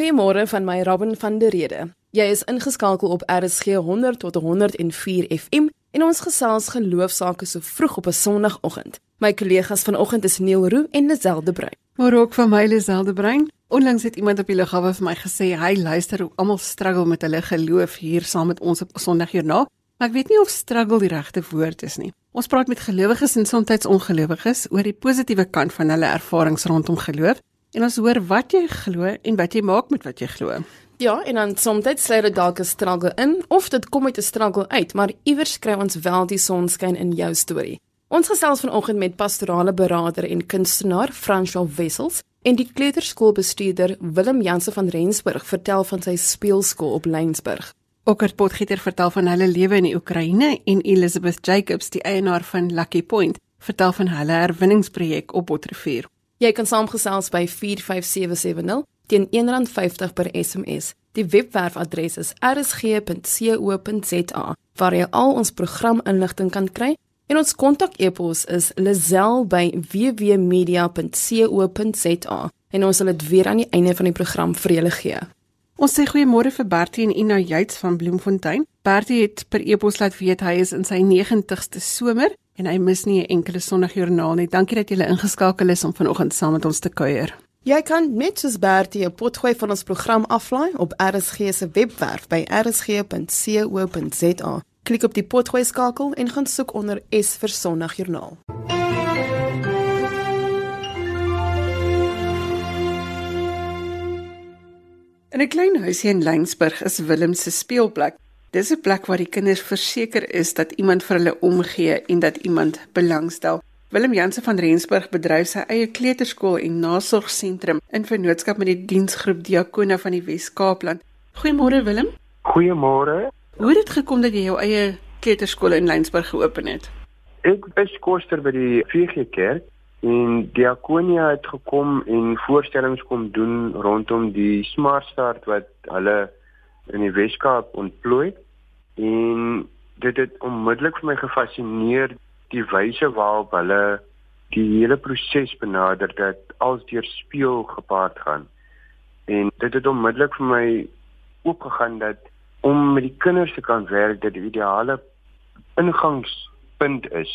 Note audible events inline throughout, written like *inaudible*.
Goeiemôre van my Robin van der Rede. Jy is ingeskakel op RSG 100 tot 104 FM en ons gesels geloofsaake so vroeg op 'n Sondagoggend. My kollegas vanoggend is Neil Roo en Liselde Bruin. Maar ook van my Liselde Bruin. Onlangs het iemand op die lughawe vir my gesê hy luister hoe almal struggle met hulle geloof hier saam met ons op Sondagjoernaal. Maar ek weet nie of struggle die regte woord is nie. Ons praat met gelowiges en soms ongelowiges oor die positiewe kant van hulle ervarings rondom geloof en ons hoor wat jy glo en wat jy maak met wat jy glo. Ja, en dan soms sluit dit dalk 'n struggle in of dit kom uit 'n struggle uit, maar iewers kry ons wel die sonskyn in jou storie. Ons gesels vanoggend met pastorale beraader en kunstenaar François Wessels en die kleuterskoolbestuurder Willem Jansen van Rensburg vertel van sy speelskool op Lensburg. Okkert Potgieter vertel van hulle lewe in die Oekraïne en Elizabeth Jacobs, die eienaar van Lucky Point, vertel van hulle herwinningsprojek op Botrivier. Jy kan saamgesels by 45770 teen R1.50 per SMS. Die webwerfadres is rsg.co.za waar jy al ons programinligting kan kry en ons kontak-e-pos is lazel@wwmedia.co.za en ons sal dit weer aan die einde van die program vir julle gee. Ons sê goeiemôre vir Bertie en Ina Jets van Bloemfontein. Bertie het per e-pos laat weet hy is in sy 90ste somer en hy mis nie 'n enkele sondagjoernaal nie. Dankie dat jy ingeskakel is om vanoggend saam met ons te kuier. Jy kan net soos Bertie 'n potgooi van ons program aflaai op RSG se webwerf by rsg.co.za. Klik op die potgooi skakel en gaan soek onder S vir sondagjoernaal. In 'n klein huisie in Lyngsburg is Willem se speelplek. Dis 'n plek waar die kinders verseker is dat iemand vir hulle omgee en dat iemand belangstel. Willem Jansen van Rensburg bedryf sy eie kleuterskool en nasorgsentrum in vennootskap met die diensgroep Diakona van die Wes-Kaapland. Goeiemôre Willem. Goeiemôre. Hoe het dit gekom dat jy jou eie kleuterskool in Lyngsburg geopen het? Ek is koster by die VG Kerk en Diakonia het gekom en voorstellings kom doen rondom die Smart Start wat hulle in die Weskaap ontplooi en dit het onmiddellik vir my gefassineer die wyse waarop hulle die hele proses benader dat als deur speel gepaard gaan. En dit het onmiddellik vir my oopgegaan dat om met die kinders te kan werk dit die ideale ingangspunt is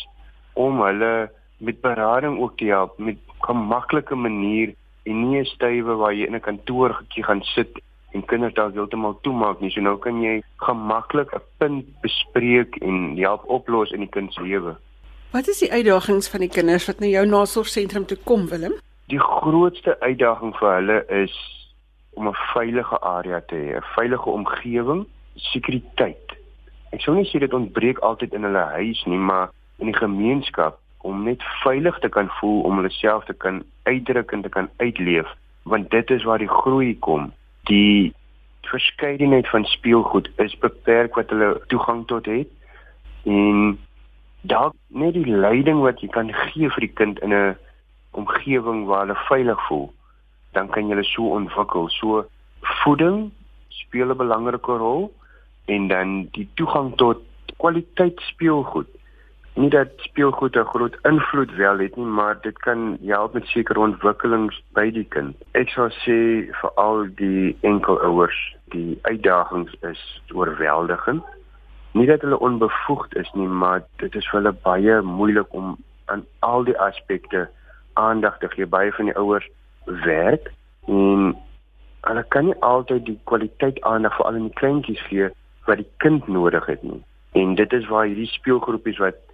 om hulle met berading ook te help met 'n maklike manier en nie 'n stywe waar jy in 'n kantoor gaan sit en kinders dalk heeltemal toemaak nie. So nou kan jy gemaklik 'n punt bespreek en help oplos in die kind se lewe. Wat is die uitdagings van die kinders wat na jou nasorgsentrum toe kom, Willem? Die grootste uitdaging vir hulle is om 'n veilige area te hê, 'n veilige omgewing, sekuriteit. Ek sou nie sê dit ontbreek altyd in hulle huis nie, maar in die gemeenskap om net veilig te kan voel om hulle self te kan uitdruk en te kan uitleef, want dit is waar die groei kom die verskeidenheid van speelgoed is beperk wat hulle toegang tot het. En dalk net die leiding wat jy kan gee vir die kind in 'n omgewing waar hulle veilig voel dan kan jy hulle so ontwikkel. So voeding speel 'n belangrike rol en dan die toegang tot kwaliteit speelgoed nie dat speelgoed 'n groot invloed wel het nie, maar dit kan help met sekere ontwikkelings by die kind. Ek sou sê vir al die enkelouers, die uitdagings is oorweldigend. Nie dat hulle onbevoegd is nie, maar dit is vir hulle baie moeilik om aan al die aspekte aandag te gee. Baie van die ouers werk en hulle kan nie altyd die kwaliteit aandag vir al die kleintjies gee wat die kind nodig het nie. En dit is waar hierdie speelgroepies wat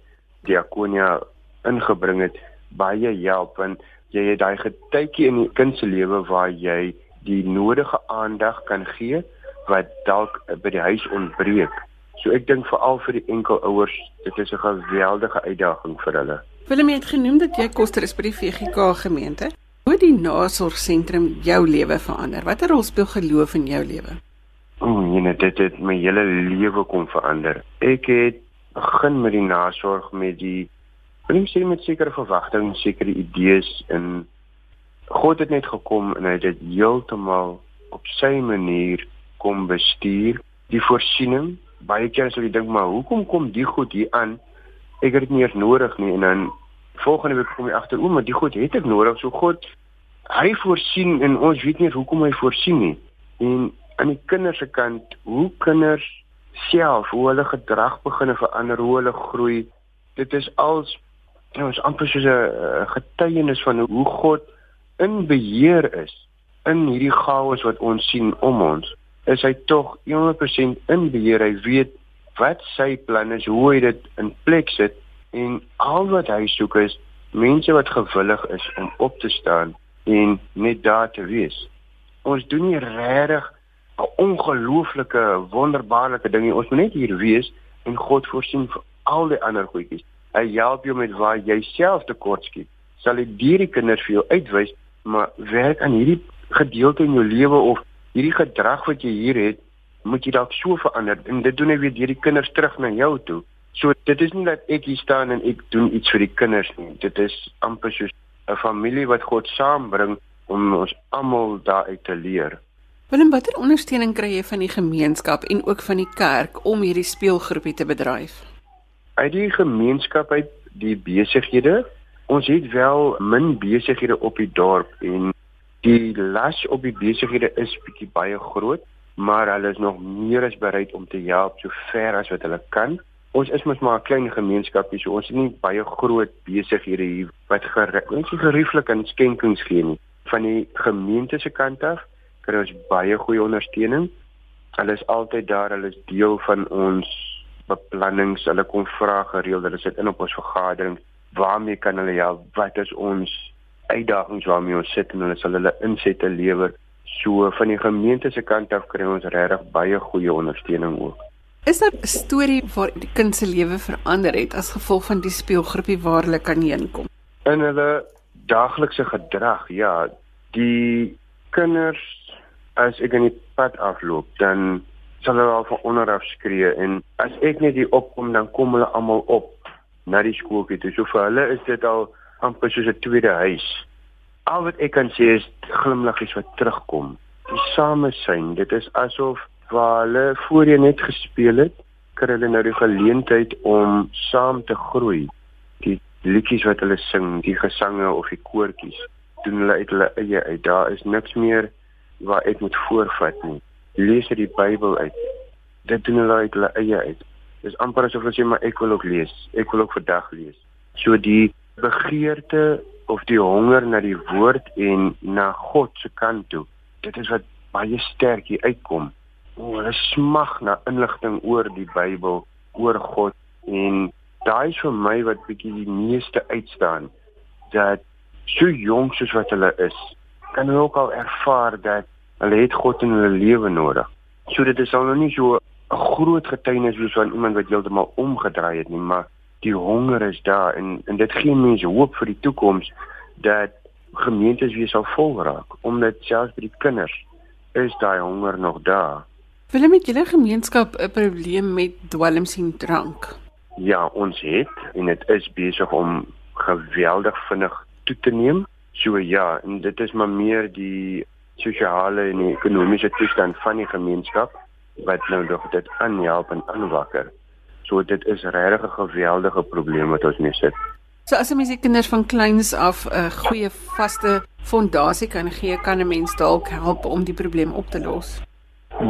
diakonia ingebring het baie help want jy het daai getuitjie in die kind se lewe waar jy die nodige aandag kan gee wat dalk by die huis ontbreek. So ek dink veral vir die enkelouers, dit is 'n geweldige uitdaging vir hulle. Willem het genoem dat jy koster is by die VGK gemeente. Hoe die nasorgsentrum jou lewe verander? Watter rol speel geloof in jou lewe? O, oh, nee, dit het my hele lewe kom verander. Ek het begin met die nasorg met die wil sê met sekere verwagtinge, sekere idees in God het net gekom en hy het dit heeltemal op sy manier kom bestuur. Die voorsiening, baie keer sou jy dink maar hoekom kom die goed hier aan? Ek het dit nie eens nodig nie en dan volgende week kom jy agter oom, maar die goed het ek nodig. So God hy voorsien en ons weet nie hoekom hy voorsien nie. En aan die kinders se kant, hoe kinders self, hoe hulle gedrag begin verander, hoe hulle groei, dit is als ja, ons amper soos 'n getuienis van hoe God in beheer is in hierdie chaos wat ons sien om ons. Is hy tog 100% in beheer. Hy weet wat sy plan is, hoe hy dit in plek sit en al wat hy soek is mense wat gewillig is om op te staan en net daar te wees. Ons doen nie regtig 'n ongelooflike wonderbaarlike ding. Ons moet net hier wees en God voorsien vir al die ander goedjies. Hy help jou met waar jy self tekort skiet. Sal hy hierdie kinders vir jou uitwys, maar werk aan hierdie gedeelte in jou lewe of hierdie gedrag wat jy hier het, moet jy dalk so verander en dit doen hy weer hierdie kinders terug na jou toe. So dit is nie dat ek hier staan en ek doen iets vir die kinders nie. Dit is amper soos 'n familie wat God saambring om ons almal daaruit te leer. Willem, watter ondersteuning kry jy van die gemeenskap en ook van die kerk om hierdie speelgroepie te bedryf? Uit die gemeenskap uit die besighede. Ons het wel min besighede op die dorp en die las op die besighede is bietjie baie groot, maar hulle is nog meer as bereid om te help so ver as wat hulle kan ons is mos maar 'n klein gemeenskapie, so ons het nie baie groot besighede hier wat gerieflik en skenkings gee nie. Van die gemeente se kant af kry ons baie goeie ondersteuning. Hulle is altyd daar, hulle is deel van ons beplannings. Hulle kom vra gereeld, hulle sit in op ons vergaderings. Waarmee kan hulle help? Wat is ons uitdagings waarmee ons sit en hulle sal hulle insette lewer. So van die gemeente se kant af kry ons regtig baie goeie ondersteuning ook. Is daar 'n storie waar die kind se lewe verander het as gevolg van die speelgroepie waar hulle kan heenkom? In hulle daaglikse gedrag, ja, die kinders as ek in die pad afloop, dan sal hulle al van onder af skree en as ek net hier opkom, dan kom hulle almal op na die skooltjie toe. So vir hulle is dit al amper soos 'n tweede huis. Al wat ek kan sê is glimlaggies wat terugkom. Die samesyn, dit is asof waar hulle voorheen net gespeel het, kry hulle nou die geleentheid om saam te groei. Die liedjies wat hulle sing, die gesange of die koortjies, doen hulle uit hulle eie uit. Daar is niks meer waar ek moet voorvat nie. Lees uit die Bybel uit. Dit doen hulle uit hulle eie uit. Dis amper asof hulle sê maar ek wil ook lees. Ek wil ook vandag lees. So die begeerte of die honger na die woord en na God se kant toe. Dit is wat baie sterk hier uitkom o, hulle smag na inligting oor die Bybel, oor God en daai is vir my wat bietjie die meeste uitstaan dat so jonk soos wat hulle is, kan hulle ook al ervaar dat hulle het God in hulle lewe nodig. So dit is al nou nie so 'n groot getuienis soos van iemand wat heeltemal omgedraai het nie, maar die honger is daar en en dit gee mense hoop vir die toekoms dat gemeentes weer sal vol raak omdat selfs by die kinders is daai honger nog daar. Wil met julle gemeenskap 'n probleem met dwelms en drank? Ja, ons het en dit is besig om geweldig vinnig toe te neem. So ja, en dit is maar meer die sosiale en ekonomiese toestand van die gemeenskap wat nou nog dit aanhelp en aanwakker. So dit is regtig 'n geweldige probleem wat ons mee sit. So as 'n mens die kinders van kleins af 'n goeie vaste fondasie kan gee, kan 'n mens dalk help om die probleem op te los.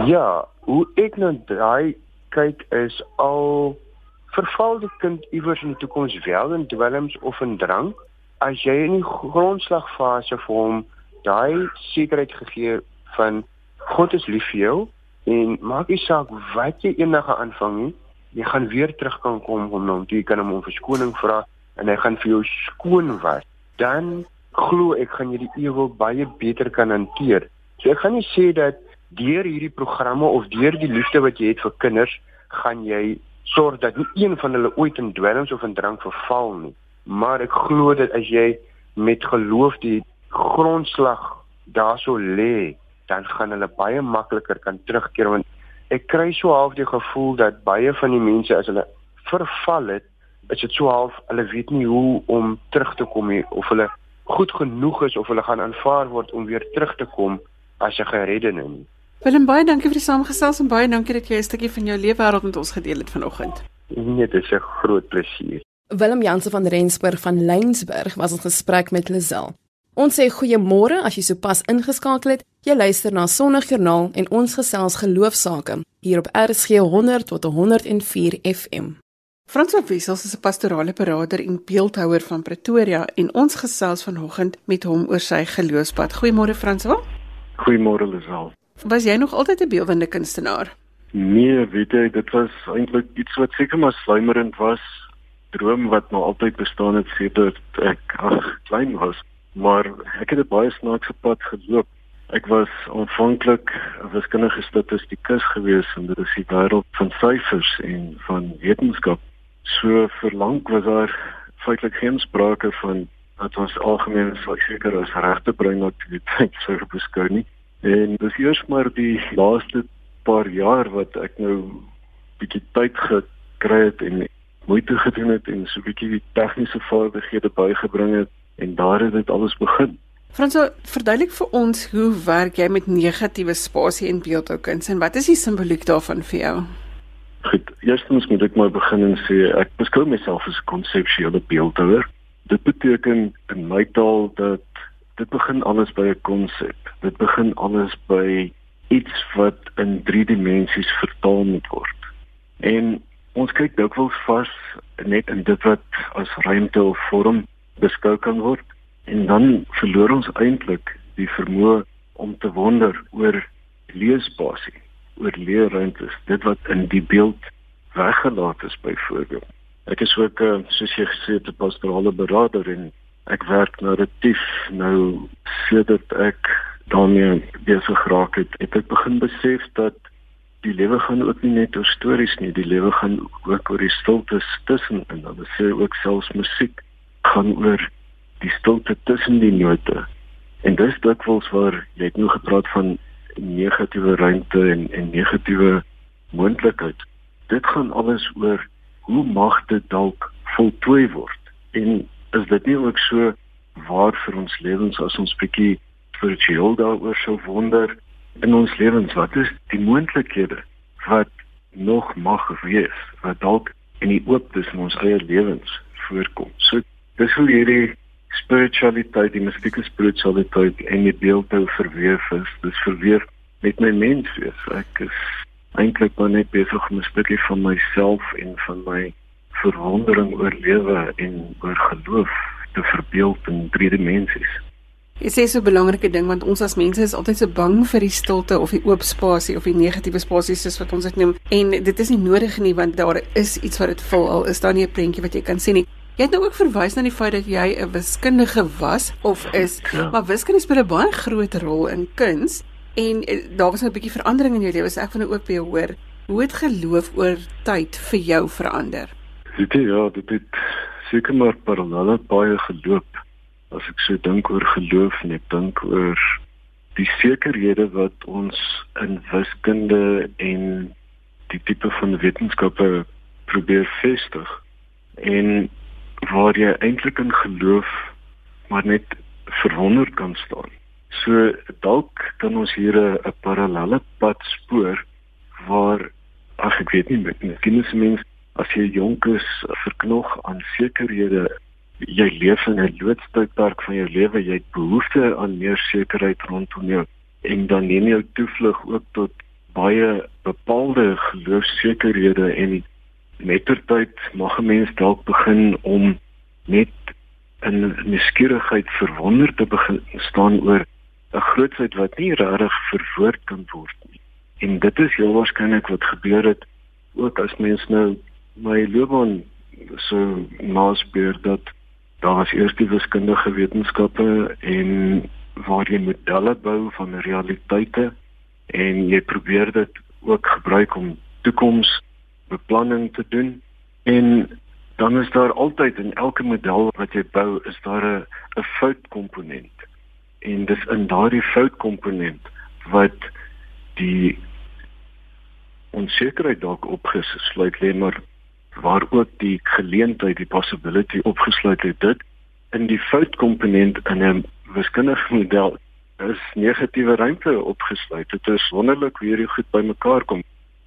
Ja, hoe ek nou daai kyk is al verval die kind iewers in die toekoms wel in dwelms of in drank as jy in die grondslagfase vir hom daai sekerheid gegee van God is lief vir jou en maak nie saak wat jy enige aanvang nie jy gaan weer terug kan kom om hom jy kan hom om verskoning vra en hy gaan vir jou skoon was. Dan glo ek gaan jy die ewel baie beter kan hanteer. So ek gaan nie sê dat deur hierdie programme of deur die liefde wat jy het vir kinders, gaan jy sorg dat nie een van hulle ooit in dwelms of in drank verval nie. Maar ek glo dat as jy met geloof die grondslag daarso lê, dan gaan hulle baie makliker kan terugkeer want ek kry so half die gevoel dat baie van die mense as hulle verval het, is dit so half hulle weet nie hoe om terug te kom nie of hulle goed genoeg is of hulle gaan aanvaar word om weer terug te kom as 'n gereddene nie. Willem baie dankie vir die saamgesels en baie dankie dat jy 'n stukkie van jou leefwêreld met ons gedeel het vanoggend. Nee, dit is 'n groot plesier. Willem Jansen van Rensburg van Lensburg was ons gesprek met Lisel. Ons sê goeiemôre as jy sopas ingeskakel het. Jy luister na Sondagjoernaal en ons gesels geloofsake hier op RSG 100 tot 104 FM. Frans van Wissels is 'n pastorale beraader en beeldhouer van Pretoria en ons gesels vanoggend met hom oor sy geloofspad. Goeiemôre Frans. Goeiemôre Lisel. Was jy nog altyd 'n beeldende kunstenaar? Nee, weet jy, dit was eintlik iets wat seker maar sluimerend was, droom wat nou altyd bestaan het sedert ek ag klein was, maar ek het 'n baie snaakse pad geloop Ek was aanvanklik 'n wiskundige statistikus gewees en dit is die wêreld van syfers en van wetenskap. So verlang was daar feitelik geen sprake van dat ons algemeen sou seker as regte breinaktiwiteit sou beskou nie. En dis eers maar die laaste paar jaar wat ek nou bietjie tyd gekry het en moeite gedoen het en so bietjie die tegniese vaardighede bygebring het en daar het dit alles begin. Franso, verduidelik vir ons hoe werk jy met negatiewe spasie in beeldhoukuns en wat is die simboliek daarvan vir jou? Goed, eerstens moet ek maar begin en sê ek beskou myself as 'n konseptuele beeldhouer. Dit beteken in my taal dat dit begin alles by 'n konsep. Dit begin alles by iets wat in 3 dimensies vertaal moet word. En ons kyk dikwels vas net in dit wat as ruimte of vorm beskou kan word en dan verloor ons eintlik die vermoë om te wonder oor leesbasie, oor leerruimtes, dit wat in die beeld weggelaat is byvoorbeeld. Ek is ook uh, soos jy gesê het 'n pastorale beraader en ek werk narratief nou sedert ek daarmee besig geraak het, het ek begin besef dat die lewe gaan ook nie net oor stories nie, die lewe gaan ook oor die stiltes tussen en dan sê ook selfs musiek gaan oor die stilte tussen die note. En dis dikwels waar jy het nou gepraat van negatiewe ruimte en en negatiewe moontlikheid. Dit gaan alles oor hoe mag dit dalk voltooi word? En is dit nie ook so waar vir ons lewens as ons bietjie spiritueel daaroor sou wonder in ons lewens wat is die moontlikhede wat nog mag wees wat dalk in die oop tussen ons eie lewens voorkom. So dis hoe hierdie spiritualiteit, die mystieke spiritualiteit en die beeldhou verweef is. Dis verweef met my menswees. Ek is eintlik maar net besig om 'n stukkie van myself en van my verwondering oor lewe en oor geloof te verbeel in drie dimensies. Dit is so 'n belangrike ding want ons as mense is altyd so bang vir die stilte of die oop spasie of die negatiewe spasies soos wat ons dit noem en dit is nie nodig nie want daar is iets wat dit vul al is daar nie 'n prentjie wat jy kan sien nie. Jy het nou ook verwys na die feit dat jy 'n wiskundige was of is, ja. maar wiskunde speel 'n baie groot rol in kuns en eh, daar was nou 'n bietjie verandering in jou lewe. Ek wil nou ook by jou hoor, hoe het geloof oor tyd vir jou verander? Dit ja, dit het seker maar parallelle baie geloop. As ek so dink oor geloof en ek dink oor die sekerhede wat ons in wiskunde en die tipe van wetenskappe probeer vestig. En waar jy eintlik in geloof maar net verwonder kan staan. So dalk kan ons hier 'n parallelle pad spoor waar ag ek weet nie met miskien is mens as jy jonk is verknog aan sekerhede jy leef in 'n loodstykpark van jou lewe jy het behoefte aan meer sekerheid rondom jou en dan neem jy toevlug ook tot baie bepaalde geloofsekerhede en mettertyd mag 'n mens dalk begin om net in nuuskierigheid verwonder te begin staan oor 'n grootsheid wat nie regtig verwoord kan word nie. En dit is heel waarskynlik wat gebeur het ook as mens nou my loopbaan so naspeur dat daar was eers die wiskundige wetenskappe en waar jy modelle bou van realiteite en jy probeer dit ook gebruik om toekomsbeplanning te doen en dan is daar altyd in elke model wat jy bou is daar 'n 'n foutkomponent. En dis in daardie foutkomponent wat die onsekerheid dalk opgesluit lê maar waar ook die geleentheid die possibility opgesluit het dit in die foutkomponent in 'n wiskundige model is negatiewe ruimte opgesluit. Dit is wonderlik hoe hierdie goed bymekaar kom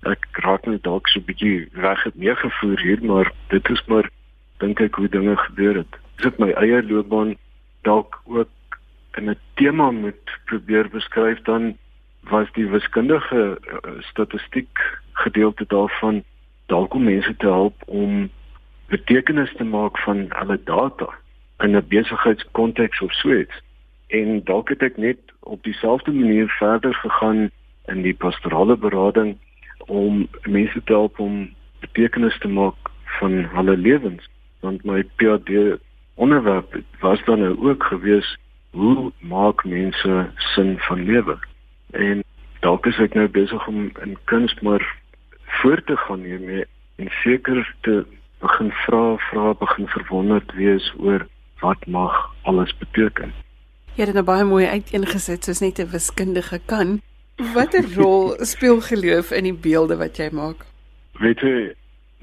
ek raak net dalk so 'n bietjie het meegevoer hier, maar dit is maar dink ek hoe dinge gebeur het. Is dit my eie loopbaan dalk ook in 'n tema moet probeer beskryf dan was die wiskundige uh, statistiek gedeelte daarvan dalk om mense te help om betekenis te maak van hulle data in 'n besigheidskonteks of so iets. En dalk het ek net op dieselfde manier verder gegaan in die pastorale berading om mense te help om betekenis te maak van hulle lewens. Want my PhD onderwerp was dan nou ook gewees hoe maak mense sin van lewe? En dalk is ek nou besig om in kuns maar voort te gaan hiermee en seker te begin vra vra begin verwonderd wees oor wat mag alles beteken. Jy het dit nou baie mooi uiteengesit soos net 'n wiskundige kan Watter rol speel geloof in die beelde wat jy maak? Weet jy,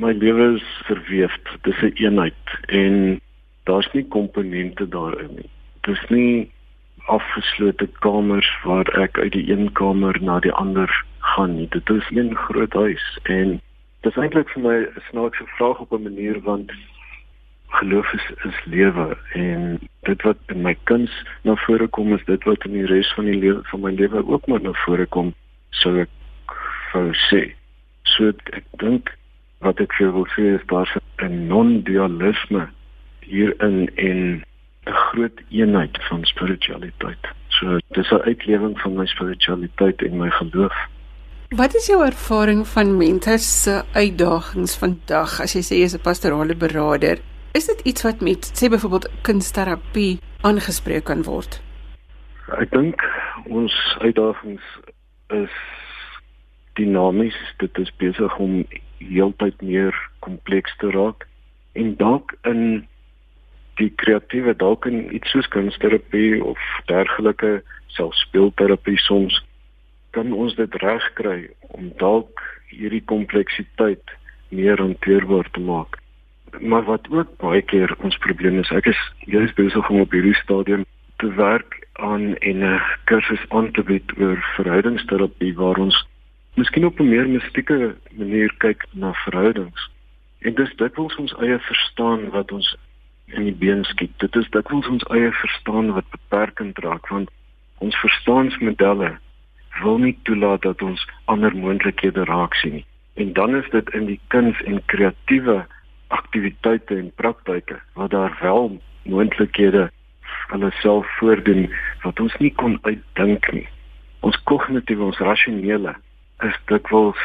my lewe is verweef. Dit is 'n een eenheid en daar's nie komponente daarin nie. Dit is nie afgeslote kamers waar ek uit die een kamer na die ander gaan nie. Dit is een groot huis en dit is eintlik vir my 'n snaakse vraag op 'n manier want geloof is is lewe. En dit wat in my kuns na vore kom is dit wat in die res van die lewe van my lewe ook maar na vore kom sou ek sou sê. So ek dink wat ek vir wil sê is daar 'n non-dualisme hierin en 'n groot eenheid van spiritualiteit. So dis 'n uitlewing van my spiritualiteit en my geloof. Wat is jou ervaring van mense se uitdagings vandag as jy sê jy is 'n pastorale beraader? Is dit iets wat met sê byvoorbeeld kunsterapie aangespreek kan word? Ek dink ons uitdagings is dinamies. Dit is besig om heeltyd meer kompleks te raak en dalk in die kreatiewe dalk in iets soos kunsterapie of dergelike selfspeelterapie soms kan ons dit regkry om dalk hierdie kompleksiteit meer hanteerbaar te maak maar wat ook baie keer ons probleem is, ek is juist besig om op hierdie stadium te werk aan 'n kursus aan te bied oor verhoudingsterapie waar ons miskien op 'n meer mistieke manier kyk na verhoudings. En dis dit wil ons eie verstaan wat ons in die been skiet. Dit is dit wil ons eie verstaan wat beperkend raak want ons verstaansmodelle wil nie toelaat dat ons ander moontlikhede raak sien nie. En dan is dit in die kuns en kreatiewe aktiwiteite en praktyke wat daar wel moontlikhede hulle self voordoen wat ons nie kon uitdink nie. Ons kognitiewe, ons rasionele is dikwels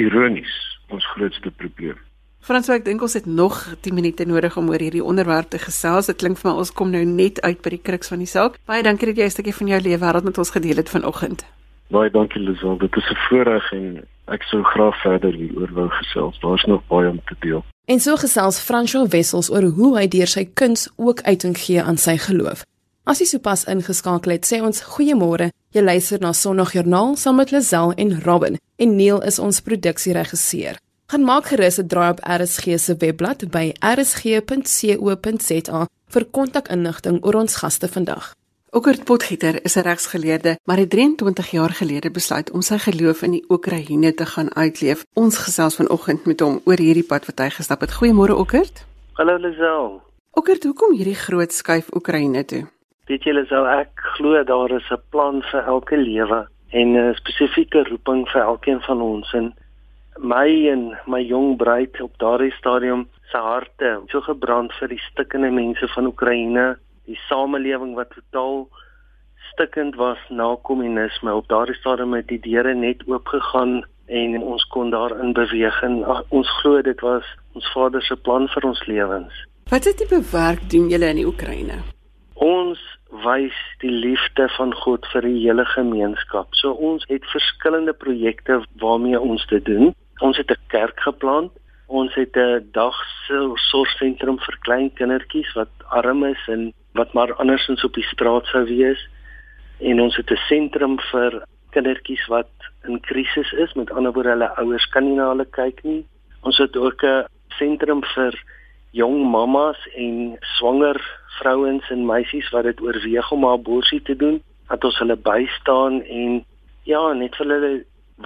ironies ons grootste probleem. Frans, ek dink ons het nog 10 minute nodig om oor hierdie onderwerp te gesels. Dit klink vir my ons kom nou net uit by die kruks van die saak. Baie dankie dat jy 'n stukkie van jou lewe wêreld met ons gedeel het vanoggend. Baie dankie Lisel, dit is 'n voorreg en ek sou graag verder hieroor wou gesels. Daar's nog baie om te deel. En so gesels François Wessels oor hoe hy deur sy kuns ook uiting gee aan sy geloof. As jy sopas ingeskakel het, sê ons goeiemôre. Jy luister na Sondagjoernaal saam met Lazel en Robin en Neil is ons produksieregisseur. Gaan maak gerus 'n draai op RSG se webblad by rsg.co.za vir kontakinligting oor ons gaste vandag. Okert Potgieter is 'n regsgeleerde, maar het 23 jaar gelede besluit om sy geloof in die Oekraïne te gaan uitleef. Ons gesels vanoggend met hom oor hierdie pad wat hy gestap het. Goeiemôre Okert. Hallo Lisel. Okert, hoekom hierdie groot skuif Oekraïne toe? Weet jy Lisel, ek glo daar is 'n plan vir elke lewe en 'n spesifieke roeping vir elkeen van ons en my en my jong bruid op daardie stadium se harte so gebrand vir die stikkende mense van Oekraïne die samelewing wat totaal stikkend was na kommunisme op daardie stadium het die deure net oopgegaan en ons kon daarin beweeg en ons glo dit was ons Vader se plan vir ons lewens. Wat het die bewerk doen julle in die Oekraïne? Ons wys die liefde van God vir die hele gemeenskap. So ons het verskillende projekte waarmee ons dit doen. Ons het 'n kerk geplant Ons het 'n dagsorgsentrum vir klein kindertjies wat arm is en wat maar andersins op die straat sou wees. En ons het 'n sentrum vir kindertjies wat in krisis is, met ander woorde hulle ouers kan nie na hulle kyk nie. Ons het ook 'n sentrum vir jong mammas en swanger vrouens en meisies wat dit oorweeg om 'n abortus te doen, dat ons hulle bystaan en ja, net vir hulle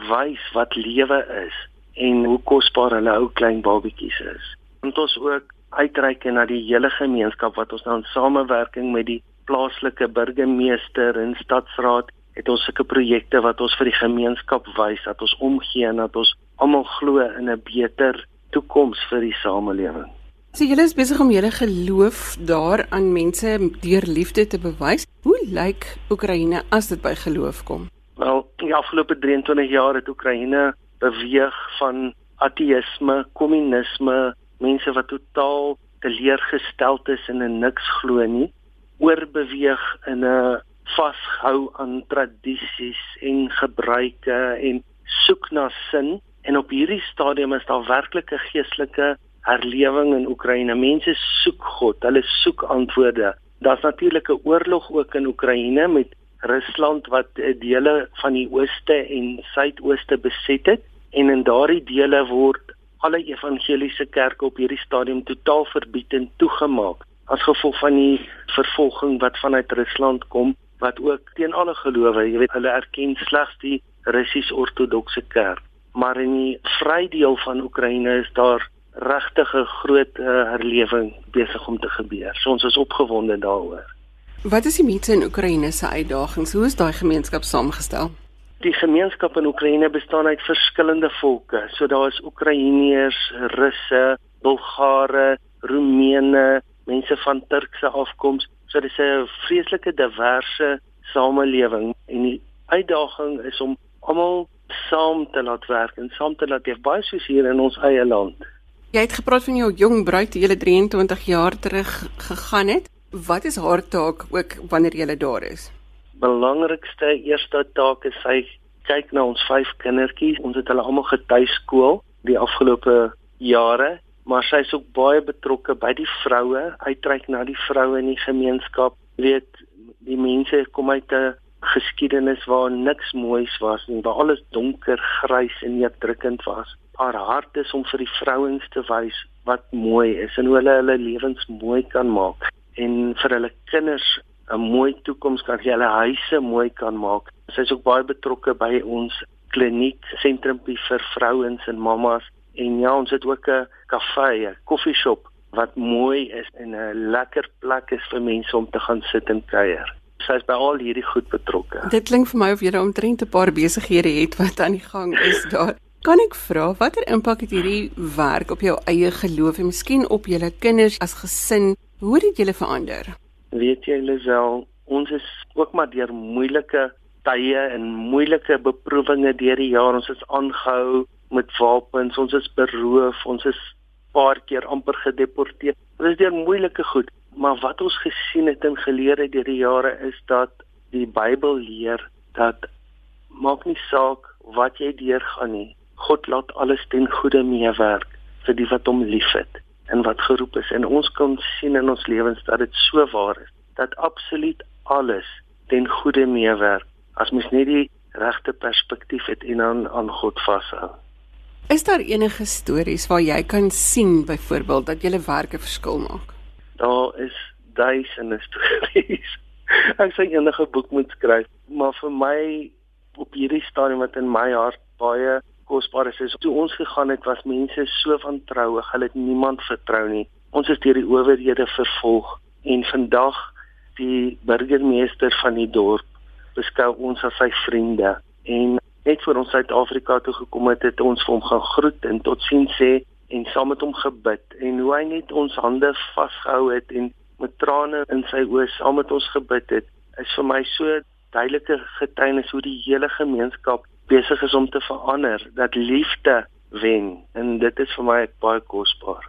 wys wat lewe is en hoe kosbaar hulle ou klein babatjies is. Moet ons ook uitreik na die hele gemeenskap wat ons nou in samewerking met die plaaslike burgemeester en stadsraad het ons sulke projekte wat ons vir die gemeenskap wys dat ons omgee en dat ons almal glo in 'n beter toekoms vir die samelewing. So julle is besig om julle geloof daar aan mense deur liefde te bewys. Hoe lyk Oekraïne as dit by geloof kom? Wel, die afgelope 23 jaar het Oekraïne beweeg van ateïsme, kommunisme, mense wat totaal teleurgesteld is en in niks glo nie, oorbeweeg in 'n vashou aan tradisies en gebruike en soek na sin en op hierdie stadium is daar werklik 'n geestelike herlewing in Oekraïne. Mense soek God, hulle soek antwoorde. Daar's natuurlik 'n oorlog ook in Oekraïne met Rusland wat dele van die ooste en suidooste beset het en in daardie dele word alle evangeliese kerke op hierdie stadium totaal verbied en toegemaak as gevolg van die vervolging wat vanuit Rusland kom wat ook teen alle gelowe, jy weet, hulle erken slegs die Russies-Ortodokse Kerk. Maar in die vrydeel van Oekraïne is daar regtig 'n groot uh, herlewing besig om te gebeur. So ons is opgewonde daaroor. Wat is die mense in Oekraïne se uitdagings? Hoe is daai gemeenskap saamgestel? Die gemeenskap in Oekraïne bestaan uit verskillende volke. So daar is Oekraïners, Russe, Bulgare, Roemene, mense van Turkse afkoms. So dis 'n vreeslike diverse samelewing en die uitdaging is om almal saam te laat werk en saam te laat leef baie soos hier in ons eie land. Jy het gepraat van jou jong bruid wat jy 23 jaar terug gegaan het. Wat is haar taak ook wanneer jy daar is? Belangrikste eerste taak is sy kyk na ons vyf kindertjies. Ons het hulle almal getuiskool die afgelope jare maar sy is ook baie betrokke by die vroue, uitreik na die vroue in die gemeenskap. Weet, die mense kom uit 'n geskiedenis waar niks moois was nie, waar alles donker, grys en neerdrukkend was. Haar hart is om vir die vrouens te wys wat mooi is en hoe hulle hulle lewens mooi kan maak en vir hulle kinders 'n mooi toekoms kan gee, hulle huise mooi kan maak. Sy is ook baie betrokke by ons kliniek, sentrumpie vir vrouens en mammas En ja, ons het ook 'n kafee, 'n koffieshop wat mooi is en 'n lekker plek is vir mense om te gaan sit en kuier. Sy is by al hierdie goed betrokke. Dit klink vir my of jy omtrent 'n paar besighede het wat aan die gang is daar. Kan ek vra watter impak het hierdie werk op jou eie geloof en miskien op julle kinders as gesin? Hoe het dit julle verander? Weet jy Lisel, ons is ook maar deur moeilike tye en moeilike beproewinge deur die jare. Ons is aangehou met wapens, ons is beroof, ons is paar keer amper gedeporteer. Dit is deur moeilike goed, maar wat ons gesien het en geleer het deur die jare is dat die Bybel leer dat maak nie saak wat jy deurgaan nie. God laat alles ten goeie meewerk vir die wat hom liefhet en wat geroep is. En ons kan sien in ons lewens dat dit so waar is dat absoluut alles ten goeie meewerk as mens net die regte perspektief het en aan aan God vashou. Is daar enige stories waar jy kan sien byvoorbeeld dat julle werk 'n verskil maak? Daar is duisende *laughs* stories. Ek sê enige boek moet skryf, maar vir my op hierdie stadium wat in my hart baie kosbaar is, toe ons gegaan het was mense so van troue, hulle het niemand vertrou nie. Ons is deur die owerhede vervolg en vandag die burgemeester van die dorp beskou ons as sy vriende. En net voor ons Suid-Afrika toe gekom het, het ons vir hom gaan groet en totsiens sê en saam met hom gebid. En hoe hy net ons hande vasgehou het en met trane in sy oë saam met ons gebid het, is vir my so duidelike getuienis hoe die hele gemeenskap besig is om te verander, dat liefde wen en dit is vir my baie kosbaar.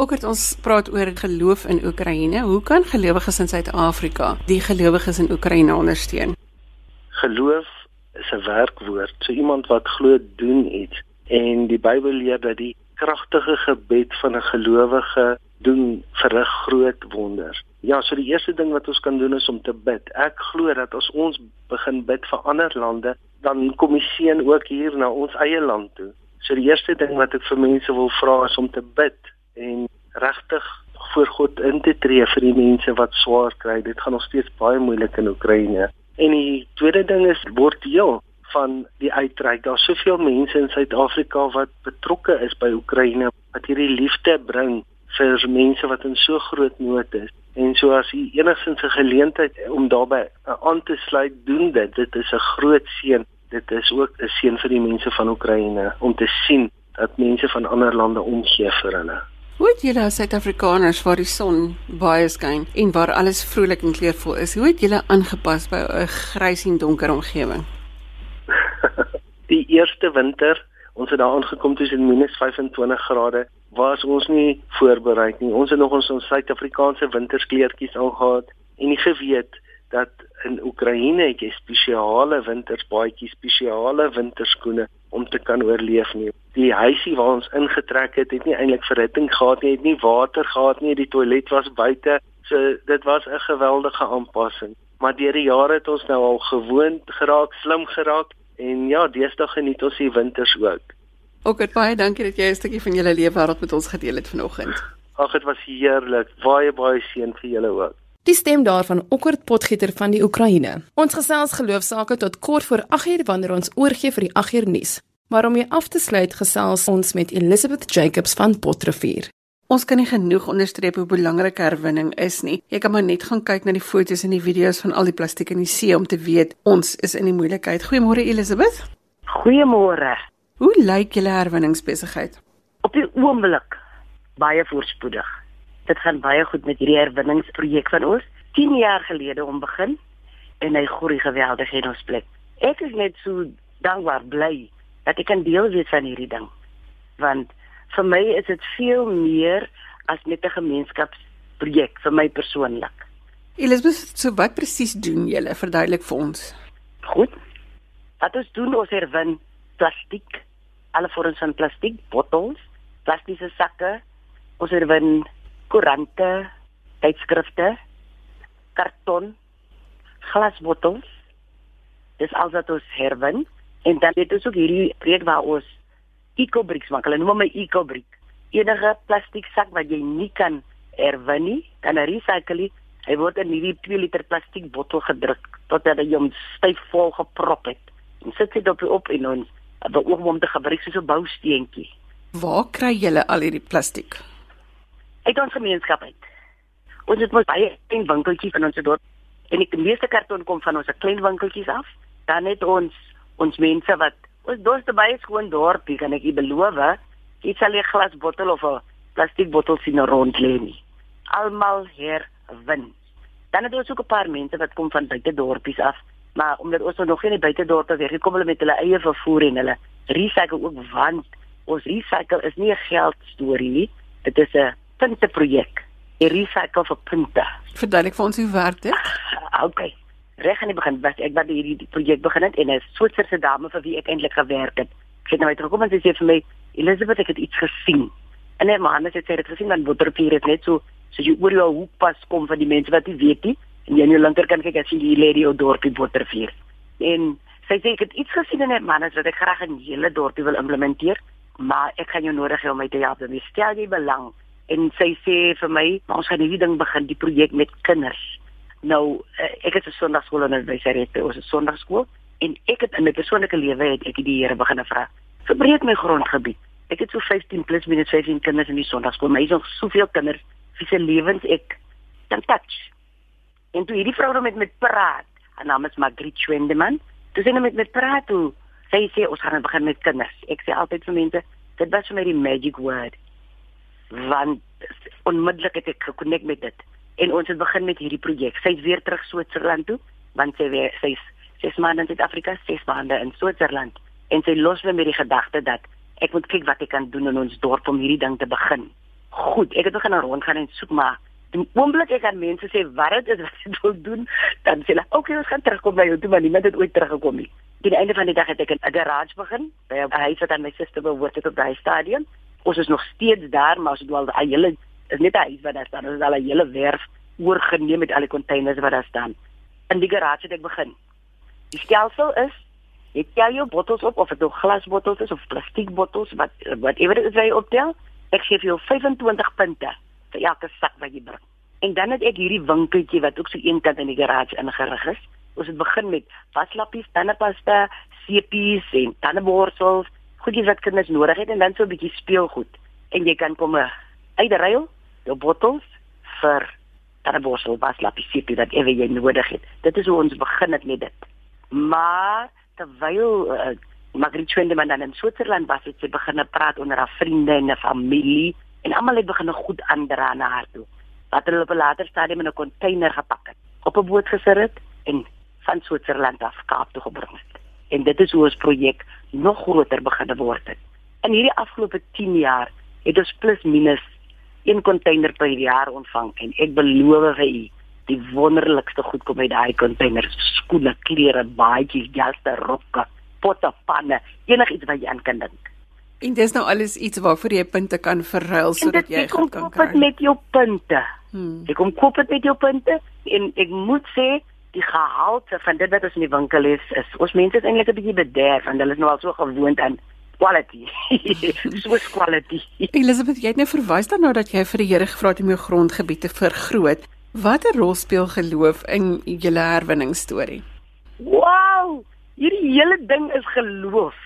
Ook het ons praat oor geloof in Oekraïne. Hoe kan gelowiges in Suid-Afrika die gelowiges in Oekraïne ondersteun? Geloof is 'n werkwoord. So iemand wat glo doen iets en die Bybel leer dat die kragtige gebed van 'n gelowige doen verrig groot wonders. Ja, so die eerste ding wat ons kan doen is om te bid. Ek glo dat as ons begin bid vir ander lande, dan kom die seën ook hier na ons eie land toe. So die eerste ding wat ek vir mense wil vra is om te bid en regtig voor God in te tree vir die mense wat swaar kry. Dit gaan nog steeds baie moeilik in Oekraïne. En die tweede ding is word deel van die uitreik. Daar's soveel mense in Suid-Afrika wat betrokke is by Oekraïne wat hierdie liefde bring vir mense wat in so groot nood is. En so as u enigstens 'n geleentheid om daarbey aan te sluit, doen dit. Dit is 'n groot seën. Dit is ook 'n seën vir die mense van Oekraïne om te sien dat mense van ander lande omgee vir hulle. Hoe het julle as Suid-Afrikaners waar die son baie skyn en waar alles vrolik en kleurvol is, hoe het julle aangepas by 'n grys en donker omgewing? *laughs* die eerste winter, ons het daar aangekom tussen -25 grade was ons nie voorberei nie. Ons het nog ons ons Suid-Afrikaanse winterskleertjies aangetree en nie geweet dat in Oekraïne het jy spesiale wintersbaadjies, spesiale winterskoene om te kan oorleef nie. Die huisie waar ons ingetrek het, het nie eintlik verhitting gehad nie, het nie water gehad nie, die toilet was buite. So dit was 'n geweldige aanpassing. Maar deur die jare het ons nou al gewoond geraak, slim geraak en ja, deesdae geniet ons die winters ook. Ook baie dankie dat jy 'n stukkie van julle lewe wêreld met ons gedeel het vanoggend. Ag, dit was heerlik. Baie baie seën vir julle ook. Die stem daarvan Okkert Potgieter van die Oekraïne. Ons gesels geloofsaake tot kort voor 8uur wanneer ons oorgie vir die 8uur nuus. Maar om hier af te sluit gesels ons met Elizabeth Jacobs van Potrivier. Ons kan nie genoeg onderstreep hoe belangrik herwinning is nie. Jy kan maar net gaan kyk na die foto's en die video's van al die plastiek in die see om te weet ons is in die moeilikheid. Goeiemôre Elizabeth. Goeiemôre. Hoe lyk julle herwinningsbesigheid? Op die oomblik baie voorspoedig. Dit gaan baie goed met hierdie herwinningsprojek van ons. 10 jaar gelede om begin en hy groei geweldig in ons plek. Ek is net so dankbaar bly dat ek kan deel wees van hierdie ding. Want vir my is dit veel meer as net 'n gemeenskapsprojek vir my persoonlik. Elizabeth, so wat presies doen julle? Verduidelik vir ons. Goed. Wat ons doen, ons herwin plastiek alle vorms van plastiek, bottels, plastiese sakke, ons herwin koerante, tydskrifte, karton, glasbottels. Dis al wat ons herwin en dan het ons ook hierdie projek waar ons ecobricks maak. Hulle noem hom 'n ecobrick. Enige plastiek sak wat jy nie kan herwin nie, kan recycle nie. Hy word in hierdie 2 liter plastiek bottel gedruk totdat hy hom styf vol geprop het. En sit dit op op en ons beoog om te gebruik soos 'n bousteentjie. Waar kry julle al hierdie plastiek? Uit ons gemeenskap uit. Ons het mos baie klein winkeltjies in ons dorp en die meeste karton kom van ons klein winkeltjies af. Dan het ons ons mense wat ons dorp te baie skoon dorpie kan ek u beloof, jy sal 'n glasbottel of 'n plastiekbottel sien rond lê nie. Almal herwin. Dan het ons ook 'n paar mense wat kom van buite dorpies af maar omdat ons nog nie buite dorpe weer gekom het met hulle eie vervoer en hulle recycle ook want ons recycle is nie 'n geld storie nie. Dit is 'n punte projek 'n recycle vir punte. Verduidelik vir ons hoe werk dit. Okay reg aan die begin was ek wat hierdie projek begin het en 'n Switserse dame vir wie ek eintlik gewerk het sy het nou terugkom en sy sê vir my Elizabeth ek het iets gesien en haar man het sê dit gesien dan waterpier het net so so jy oor jou hoek pas kom van die mense wat nie weet nie En jy aan jou linkerkant kyk as jy hier lê die ou dorpie Bottervier. En sy sê ek het iets gesien in 'n man wat ek graag in hele dorpie wil implementeer, maar ek gaan jou nodig hê om my te help. Jy stel jy belang. En sy sê vir my, ons gaan hierdie ding begin, die projek met kinders. Nou, eh, ek het 'n sonndagskool in Weseret, ons het sonndagskool en ek het in my persoonlike lewe het ek die Here begin vra. Verbreek my grondgebied. Ek het so 15 plus minus 15 kinders in die sonndagskool, hier is nog soveel kinders wie se lewens ek kan touch. En toe hierdie vrou met met praat, haar naam is Margriet Schwendeman, toe sy net met met praat toe, sy sê ons gaan begin met kinders. Ek sê altyd vir mense, dit was vir my die magic word. Want onmiddellik het ek gekonnekt met dit en ons het begin met hierdie projek. Sy is weer terug Switserland toe, want sy weer sy's sy's maande in Suid-Afrika, sy's maande in Switserland en sy los weer met die gedagte dat ek moet kyk wat ek kan doen in ons dorp om hierdie ding te begin. Goed, ek het begin rondgaan en soek maar die oomblik ek aan mense sê wat dit is wat ek wil doen, dan sê hulle, "Oké, okay, ons gaan terugkom by jou toe, maar niemand het ooit teruggekom nie." Die einde van die dag het ek 'n garage begin by 'n huis wat aan my suster behoort het op daai stadium. Ons is nog steeds daar, maar ons het al 'n hele is net 'n huis wat daar staan. Ons het al 'n hele werf oorgeneem met al die containers wat daar staan. In die garage het ek begin. Die stelsel is jy tel jou bottels op of dit nou glasbottels is of plastiekbottels wat whatever dit is wat jy optel. Ek gee vir jou 25 punte vir elke sak wat jy bring. En dan het ek hierdie winkeltjie wat ook so eenkant in die garage ingerig is. Ons het begin met waslappies, tandepasta, seepies en tandeborsels, goedjies wat kinders nodig het en dan so 'n bietjie speelgoed. En jy kan kom uitruil jou bottels vir tandeborsel was lapisiepi wat ewe jy nodig het. Dit is hoe ons begin het met dit. Maar terwyl uh, Margriet Schwendeman dan in Switserland was, het sy begin praat onder haar vriende en haar familie en almal het begin goed aandra na haar toe. Wat hulle op 'n later stadium in 'n container gepak het, op 'n boot gesit het en van Switserland af Kaap toe gebring het. En dit is hoe ons projek nog groter begin word het. In hierdie afgelope 10 jaar het ons plus minus een container per jaar ontvang en ek beloof vir u die wonderlikste goed kom uit daai container skoene klere baadjies jasse rokke potte panne enigiets wat jy aan kan dink. En dis nou alles iets waarvoor jy punte kan verruil sodat jy kan koop dit met jou punte. Hmm. ek kom koop dit met jou punte en ek moet sê die gehalte van dit wat ons in die winkel is, is ons mense is eintlik 'n bietjie bederf en hulle is nou al so gewoond aan quality. *laughs* Swiss quality. Elizabeth, jy het nou verwys daarna dat jy vir die Here gevra het om jou grondgebied te vergroot. Watter rol speel geloof in julle herwinningstorie? Wow! Hierdie hele ding is geloof.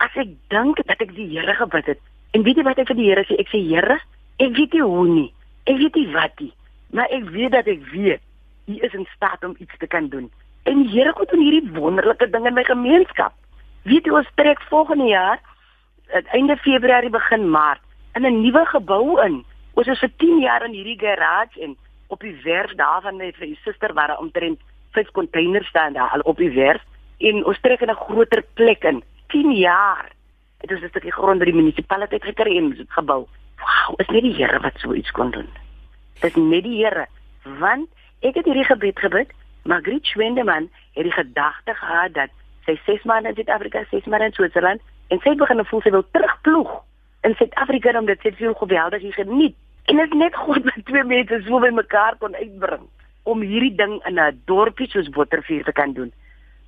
As ek dink dat ek die Here gebid het en weet jy wat ek vir die Here sê? Ek sê Here, ek weet nie hoe nie. Ek weet nie wat nie, maar ek weet dat ek weet U is in staat om iets te kan doen. En die Here kom doen hierdie wonderlike ding in my gemeenskap. Weet jy ons trek volgende jaar at einde Februarie begin Maart in 'n nuwe gebou in. Ons is vir 10 jaar in hierdie garage en op die werf daarvan met die suster waar omtrent vyf containers staan daar al op die werf en ons trek in 'n groter plek in. 10 jaar. Dit is 'n stukkie grond by die munisipaliteit gekry en dit gebou. Wow, is net die Here wat so iets kon doen. Dit is net die Here want ek het hierdie gebed gebid. Margriet Schwendeman het die gedagte gehad dat sy 6 maande in Suid-Afrika, 6 maande in Switserland en sy begin voel sy wil terugploeg in Suid-Afrika omdat sy veel geweldig hier geniet. En dit is net *laughs* goed dat twee mense so by mekaar kon uitbring om hierdie ding in 'n dorpie soos Bottervuur te kan doen.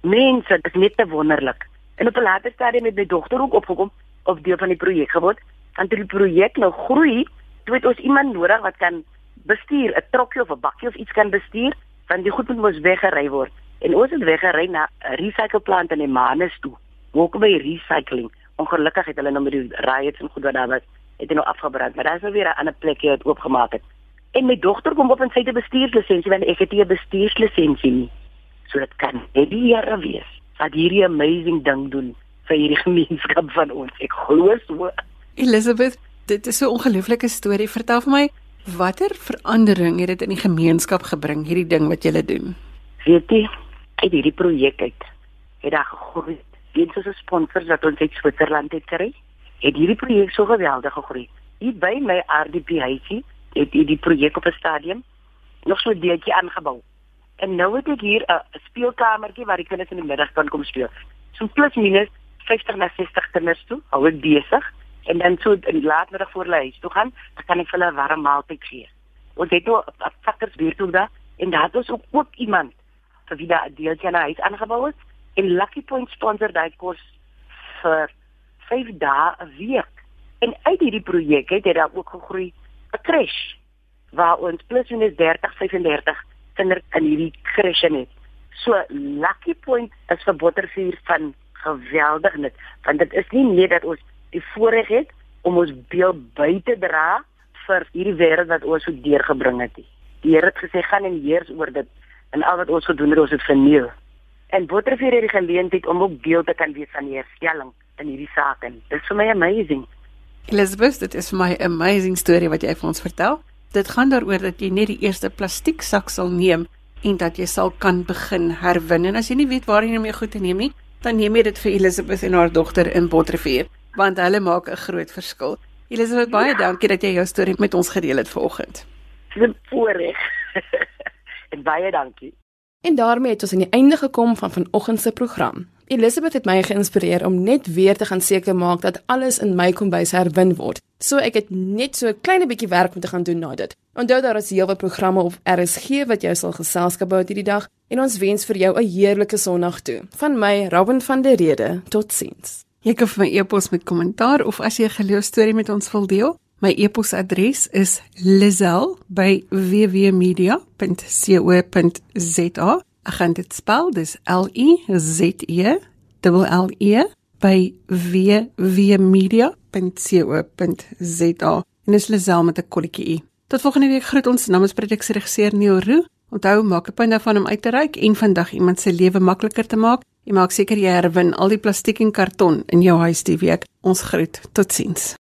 Mense, dit is net te wonderlik. En op 'n later stadium het my dogter ook opgekom op deel van die projek geword. Want die projek nou groei, toe het ons iemand nodig wat kan bestuur, 'n trokkie of 'n bakkie of iets kan bestuur, want die goed moet mos weggery word. En ons het weggery na 'n recycleplant in Emmaus toe. Hoekom by recycling? Ongelukkig het hulle nou met die riots en goed wat daar was, het dit nou afgebrand, maar daar is nou weer 'n ander plekjie wat oopgemaak het. En my dogter kom op en sy het 'n bestuurslisensie want ek het nie 'n bestuurslisensie nie. So dit kan net die Here wees wat hierdie amazing ding doen vir hierdie *laughs* gemeenskap van ons. Ek glo so. Elizabeth, dit is so 'n ongelooflike storie. Vertel vir my, watter verandering het dit in die gemeenskap gebring hierdie ding wat julle doen? Weet jy, uit hierdie projek uit het daar gegroei. Weens ons sponsors wat ons uit Switserland het kry, het hierdie projek so geweldig gegroei. Hier by my RDP huisie het hierdie projek op 'n stadium nog so 'n deeltjie aangebou. En nou het ek hier 'n speelkamertjie waar die kinders in die middag kan kom speel. So plus minus 50 na 60 kinders toe, hou ek besig. En dan so in laatmiddag voor hulle huis toe gaan, dan kan ek vir hulle 'n warm maaltyd gee. Ons het nou 'n fakkers weer toe daar en daar het ons ook, ook iemand vir wie daai deeltjie aan huis aangebou is en Lucky Point sponsor daai kos vir 5 dae 'n week. En uit hierdie projek het dit ook gegroei 'n crash waar ons plus minus 30 35 kinders in hierdie crash het. So Lucky Point is vir Bottervuur van geweldig net want dit is nie net dat ons die voorreg het om ons beeld by te dra vir hierdie wêreld wat ons so deurgebring het. Die Here het gesê gaan en heers oor dit en al wat ons gedoen het, ons het verniel. En Bottervuur het die geleentheid om ook deel te kan wees van die herstelling in hierdie saak en dit is vir my amazing. Elizabeth, dit is my amazing storie wat jy vir ons vertel. Dit gaan daaroor dat jy net die eerste plastiek sak sal neem en dat jy sal kan begin herwin. En as jy nie weet waar jy mee goed te neem nie, dan neem jy dit vir Elizabeth en haar dogter in Bottervuur, want hulle maak 'n groot verskil. Elizabeth, baie ja. dankie dat jy jou storie met ons gedeel het vanoggend. Dis voorreg. *laughs* en baie dankie. En daarmee het ons aan die einde gekom van vanoggend se program. Elisabeth het my geïnspireer om net weer te gaan seker maak dat alles in my kombuis herwin word. So ek het net so 'n klein bietjie werk moet gaan doen na dit. Onthou daar is heelwat programme op RSG wat jou sal geselskap hou hierdie dag en ons wens vir jou 'n heerlike Sondag toe. Van my, Robin van der Rede. Totsiens. Jy kan vir my e-pos met kommentaar of as jy 'n geloostorie met ons wil deel, My e-posadres is lizel@wwmedia.co.za. Ek gaan dit spel, dis L I Z E L E by wwmedia.co.za. En dis lizel met 'n kolletjie. Tot volgende week groet ons namens produksieregisseur Neil Roo. Onthou maak 'n punt daarvan om uit te reik en vandag iemand se lewe makliker te maak. Jy maak seker jy herwin al die plastiek en karton in jou huis die week. Ons groet. Totsiens.